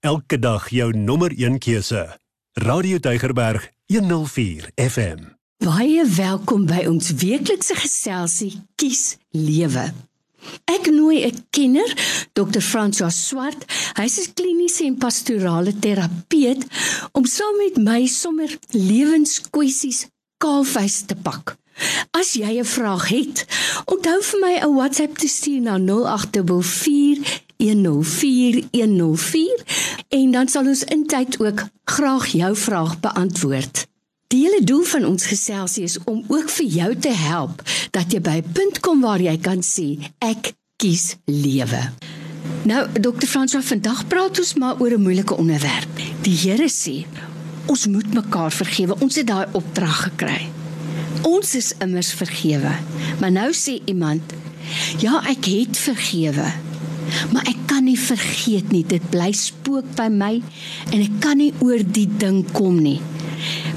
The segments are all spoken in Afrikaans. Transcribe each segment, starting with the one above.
Elke dag jou nommer 1 keuse. Radio Deugerberg 104 FM. Baie welkom by ons weeklikse geselsie Kies Lewe. Ek nooi 'n kenner, Dr. François Swart. Hy's 'n kliniese en pastorale terapeut om saam met my sommer lewenskwessies kaalvuis te pak. As jy 'n vraag het, onthou vir my 'n WhatsApp te stuur na 0844 104104 en dan sal ons intyd ook graag jou vraag beantwoord. Die hele doel van ons geselsie is om ook vir jou te help dat jy by 'n punt kom waar jy kan sê ek kies lewe. Nou Dr. François vandag praat ons maar oor 'n moeilike onderwerp. Die Here sê ons moet mekaar vergewe. Ons het daai opdrag gekry. Ons is immers vergewe. Maar nou sê iemand, ja, ek het vergewe. Maar ek kan nie vergeet nie. Dit bly spook by my en ek kan nie oor die ding kom nie.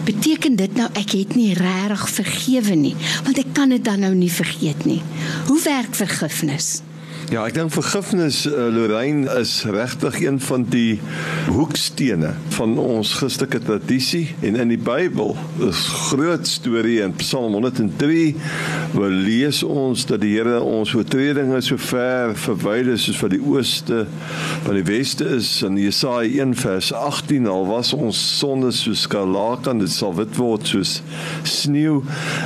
Beteken dit nou ek het nie regtig vergewe nie, want ek kan dit dan nou nie vergeet nie. Hoe werk vergifnis? Ja, ek dink vergifnis uh, Lorraine is regtig een van die hoekstene van ons Christelike tradisie. En in die Bybel is groot storie in Psalm 103 waar lees ons dat die Here ons oortredinge so ver verwyd is soos wat die ooste van die weste is. In Jesaja 1 vers 18 al was ons sondes soos skarlaken dit sal wit word soos sneeu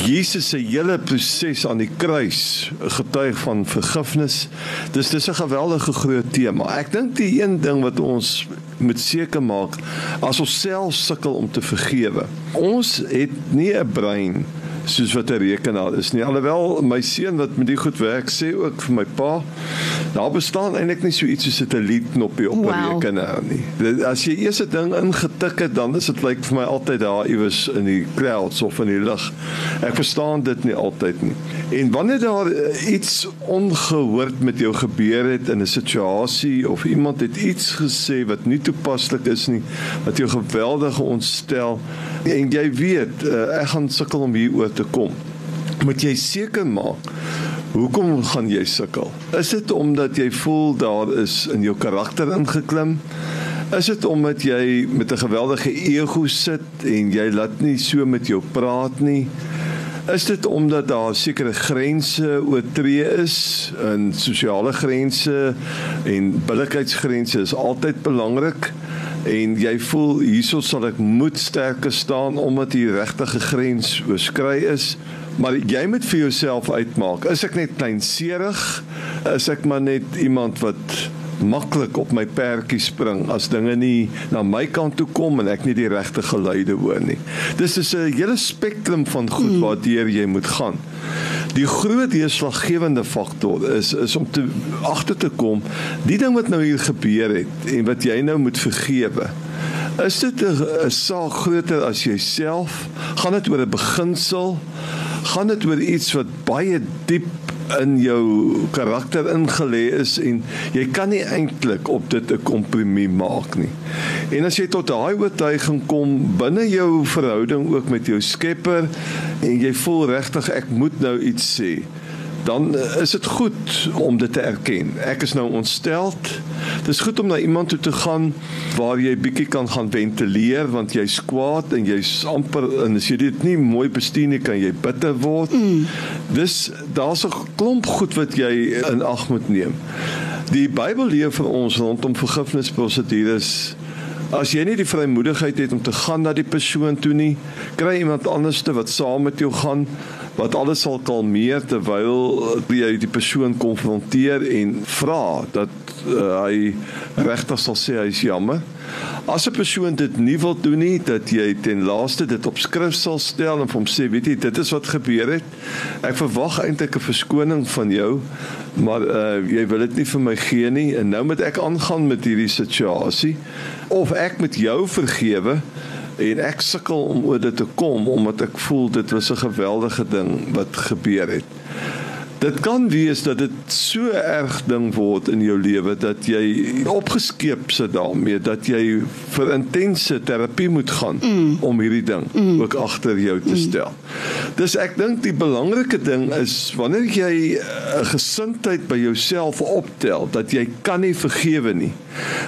Jesus se hele proses aan die kruis getuig van vergifnis Dis dis 'n geweldige groot tema. Ek dink die een ding wat ons moet seker maak as ons self sukkel om te vergewe. Ons het nie 'n brein soos wat 'n rekenaar is nie. Alhoewel my seun wat met die goed werk sê ook vir my pa, daar bestaan eintlik nie so iets soos 'n delete knoppie op 'n wow. rekenaar nie. As jy eers 'n ding ingetik het, dan is dit lyk vir my altyd daar iewers in die clouds of in die lug. Ek verstaan dit nie altyd nie. En wanneer daar eh, iets ongehoord met jou gebeur het in 'n situasie of iemand het iets gesê wat nie toepaslik is nie, wat jou geweldig ontstel en jy weet, uh, ek gaan sukkel om hier oor te kom. Moet jy seker maak hoekom gaan jy sukkel? Is dit omdat jy voel daar is in jou karakter ingeklim? Is dit omdat jy met 'n geweldige ego sit en jy laat nie so met jou praat nie? Is dit omdat daar sekere grense oortree is, en sosiale grense en billikheidsgrense is altyd belangrik? En jy voel hierso sal ek moet sterker staan omdat die regtige grens oorskry is. Maar jy moet vir jouself uitmaak. Is ek net kleinserig is ek maar net iemand wat maklik op my perdjie spring as dinge nie na my kant toe kom en ek nie die regte geluide hoor nie? Dis is 'n hele spektrum van goed hmm. waardeur jy moet gaan Die groot deurslaggewende faktor is is om te agter te kom die ding wat nou hier gebeur het en wat jy nou moet vergewe. Is dit 'n saak groter as jouself? Gaan dit oor 'n beginsel? Gaan dit oor iets wat baie diep in jou karakter ingelê is en jy kan nie eintlik op dit 'n kompromie maak nie. En as jy tot daai oortuiging kom binne jou verhouding ook met jou Skepper en jy voel regtig ek moet nou iets sê, dan is dit goed om dit te erken. Ek is nou ontsteld. Dit is goed om na iemand toe te gaan waar jy bietjie kan gaan ventileer want jy's kwaad en jy's amper en as jy dit nie mooi bestuur nie kan jy bitter word. Mm. Dis daar's 'n klomp goed wat jy in ag moet neem. Die Bybel leer vir ons rondom vergifnisprosedures As jy nie die vrymoedigheid het om te gaan na die persoon toe nie, kry iemand anderste wat saam met jou gaan wat alles sal kalmeer terwyl jy die persoon konfronteer en vra dat uh, hy regtig sal sê hy is jammer. As 'n persoon dit nie wil doen nie, dat jy ten laaste dit op skrif sal stel en hom sê, weet jy, dit is wat gebeur het. Ek verwag eintlik 'n verskoning van jou, maar uh jy wil dit nie vir my gee nie en nou moet ek aangaan met hierdie situasie of ek met jou vergewe en ek sukkel om oor dit te kom omdat ek voel dit was 'n geweldige ding wat gebeur het. Dit kan wees dat dit so erg ding word in jou lewe dat jy opgeskeep sit daarmee dat jy vir intense terapie moet gaan mm. om hierdie ding mm. ook agter jou te stel. Mm. Dis ek dink die belangrike ding is wanneer jy 'n gesindheid by jouself optel dat jy kan nie vergewe nie.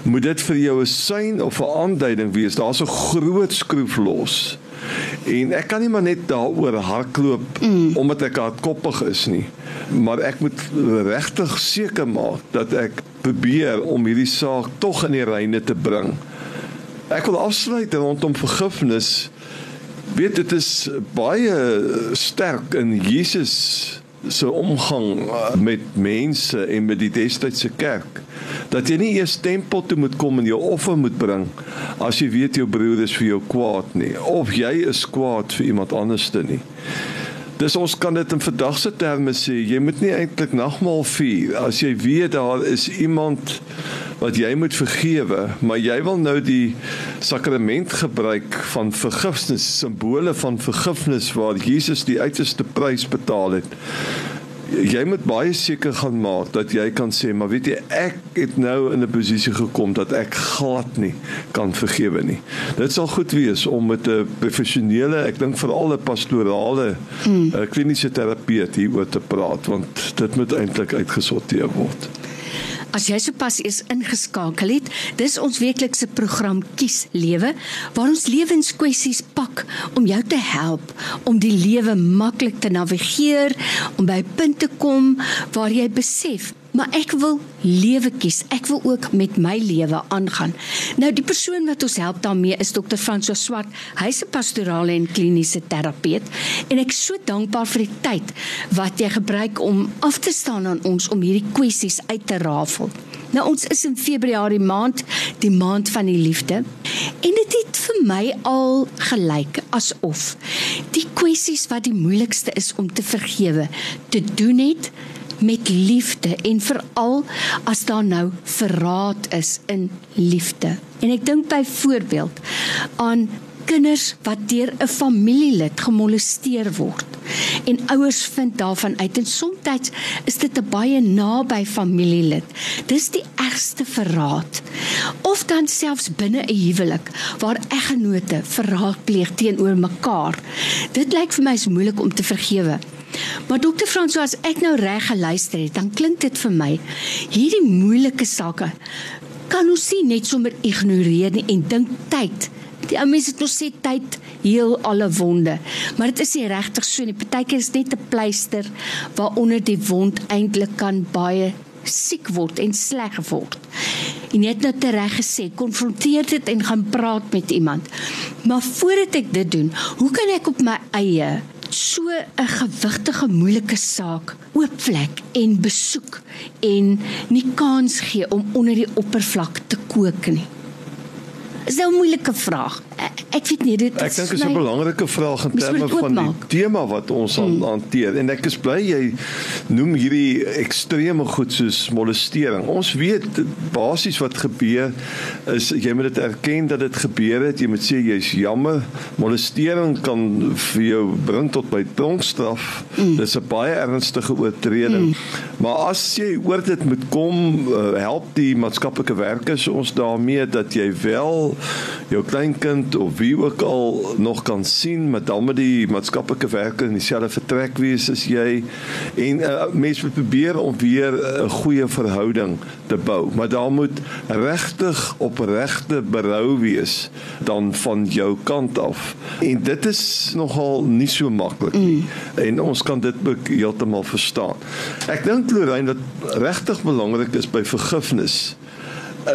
Moet dit vir jou 'n sein of 'n aanduiding wees daar's 'n groot skroef los. En ek kan nie maar net daaroor hardloop mm. omdat ek hardkoppig is nie. Maar ek moet regtig seker maak dat ek probeer om hierdie saak tog in die reine te bring. Ek wil afsluit rondom vergifnis. Weet dit is baie sterk in Jesus se omgang met mense en met die destydse kerk dat jy nie eers tempel toe moet kom en jou offer moet bring as jy weet jou broer is vir jou kwaad nie of jy is kwaad vir iemand anderste nie. Dis ons kan dit in verdagse terme sê, jy moet nie eintlik nagmaal vier. As jy weet daar is iemand wat jy moet vergewe, maar jy wil nou die sakrament gebruik van vergifnis, simbole van vergifnis waar Jesus die uiterste prys betaal het jy moet baie seker gaan maak dat jy kan sê maar weet jy ek het nou in 'n posisie gekom dat ek glad nie kan vergewe nie. Dit sal goed wees om met 'n professionele, ek dink veral 'n pastorale hmm. kliniese terapeut hieroor te praat want dit moet eintlik uitgesorteer word. As jy sopas eens ingeskakel het, dis ons weeklikse program Kies Lewe waar ons lewenskwessies pak om jou te help om die lewe maklik te navigeer, om by 'n punt te kom waar jy besef maar ek wil lewe kies. Ek wil ook met my lewe aangaan. Nou die persoon wat ons help daarmee is Dr. Francois Swart. Hy's 'n pastorale en kliniese terapeut en ek is so dankbaar vir die tyd wat jy gebruik om af te staan aan ons om hierdie kwessies uit te rafel. Nou ons is in Februarie maand, die maand van die liefde. En dit het vir my al gelyk asof die kwessies wat die moeilikste is om te vergewe, te doen het met liefde en veral as daar nou verraad is in liefde. En ek dink byvoorbeeld aan kinders wat deur 'n familielid gemolesteer word en ouers vind daarvan uit en soms is dit 'n baie naby familielid. Dis die ergste verraad. Of dan selfs binne 'n huwelik waar eggenote verraad pleeg teenoor mekaar. Dit lyk vir my is moeilik om te vergewe. Maar dokter Frans, as ek nou reg geluister het, dan klink dit vir my hierdie moeilike sake kan ons nie net sommer ignoreer nie en dink tyd. Die mense het ons sê tyd heel alle wonde, maar dit is nie regtig so nie. Partykeer is net 'n pleister waaronder die wond eintlik kan baie siek word en sleg word. En net nou tereg gesê, konfronteer dit en gaan praat met iemand. Maar voordat ek dit doen, hoe kan ek op my eie so 'n gewigtige moeilike saak oopvlek en besoek en nie kans gee om onder die oppervlak te kook nie. Is nou 'n moeilike vraag ek weet nie dit Ek dink dit is 'n belangrike vraag in terme van die tema wat ons hmm. hanteer en ek is bly jy noem hierdie ekstreme goed soos molestering. Ons weet basies wat gebeur is jy moet dit erken dat dit gebeur het. Jy moet sê jy's jammer. Molestering kan vir jou bring tot by tronkstraf. Hmm. Dis 'n baie ernstige oortreding. Hmm. Maar as jy oor dit moet kom, uh, help die maatskaplike werkers ons daarmee dat jy wel jou kleinkind of wie ook al nog kan sien met dan met die maatskaplike werker in dieselfde vertrek wees as jy. En uh, mense moet probeer om weer 'n uh, goeie verhouding te bou. Maar daar moet regtig opregte berou wees dan van jou kant af. En dit is nogal nie so maklik nie. Mm. en ons kan dit ook heeltemal verstaan. Ek dink Lorraine dat regtig belangrik is by vergifnis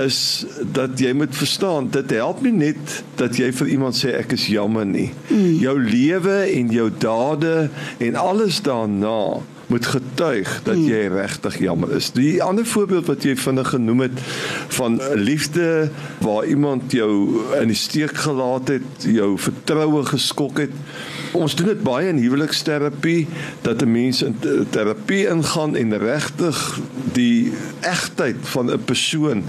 is dat jy moet verstaan dit help nie net dat jy vir iemand sê ek is jammer nie. Mm. Jou lewe en jou dade en alles daarna moet getuig dat mm. jy regtig jammer is. Die ander voorbeeld wat jy vinnig genoem het van liefde waar iemand jou in die steek gelaat het, jou vertroue geskok het. Ons doen dit baie in huweliksterapie dat 'n mens in terapie ingaan en regtig die egtheid van 'n persoon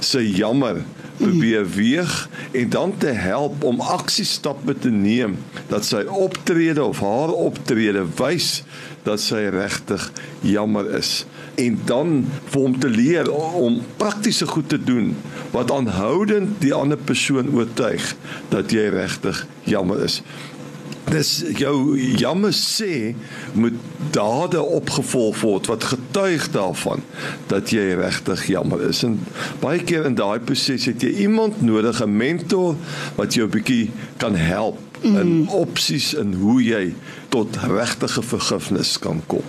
se jammer probeer weeg en dan te help om aksiestappe te neem dat sy optrede of haar optrede wys dat sy regtig jammer is. En dan vir hom te leer om praktiese goed te doen wat aanhoudend die ander persoon oortuig dat jy regtig jammer is dis jou jammer sê moet dade opgevolg word wat getuig daarvan dat jy regtig jammer is en baie keer in daai proses het jy iemand nodig 'n mentor wat jou 'n bietjie kan help in mm. opsies in hoe jy tot regtige vergifnis kan kom.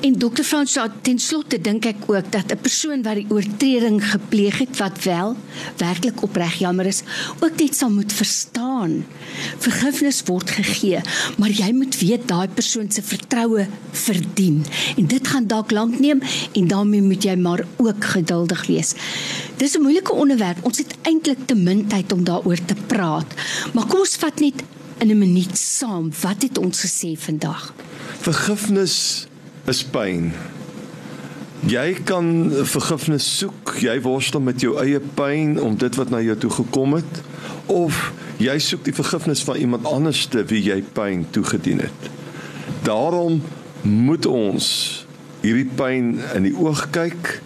En dokter Frans, ten slotte dink ek ook dat 'n persoon wat die oortreding gepleeg het wat wel werklik opreg jammer is, ook net sal moet verstaan. Vergifnis word gegee, maar jy moet weet daai persoon se vertroue verdien. En dit gaan dalk lank neem en daarmee moet jy maar ook geduldig wees. Dis 'n moeilike onderwerp. Ons het eintlik te min tyd om daaroor te praat. Maar kom ons vat net in 'n minuut saam. Wat het ons gesê vandag? Vergifnis is pyn. Jy kan vergifnis soek. Jy worstel met jou eie pyn om dit wat na jou toe gekom het of jy soek die vergifnis van iemand anders te wie jy pyn toegedien het. Daarom moet ons hierdie pyn in die oog kyk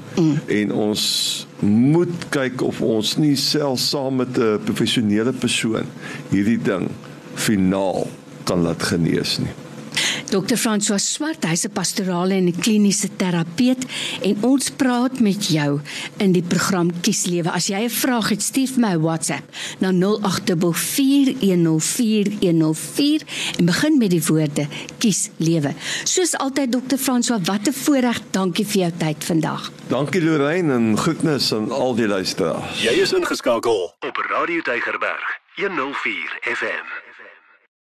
en ons moet kyk of ons nie self saam met 'n professionele persoon hierdie ding finaal kan laat genees nie. Dr. François Swart, hy's 'n pastorale en 'n kliniese terapeut en ons praat met jou in die program Kies Lewe. As jy 'n vraag het, stuur my 'n WhatsApp na 0824104104 en begin met die woorde Kies Lewe. Soos altyd Dr. François, wat 'n voorreg. Dankie vir jou tyd vandag. Dankie Lorraine en groetnis aan al die luisteraars. Jy is ingeskakel op Radio Tygerberg 104 FM.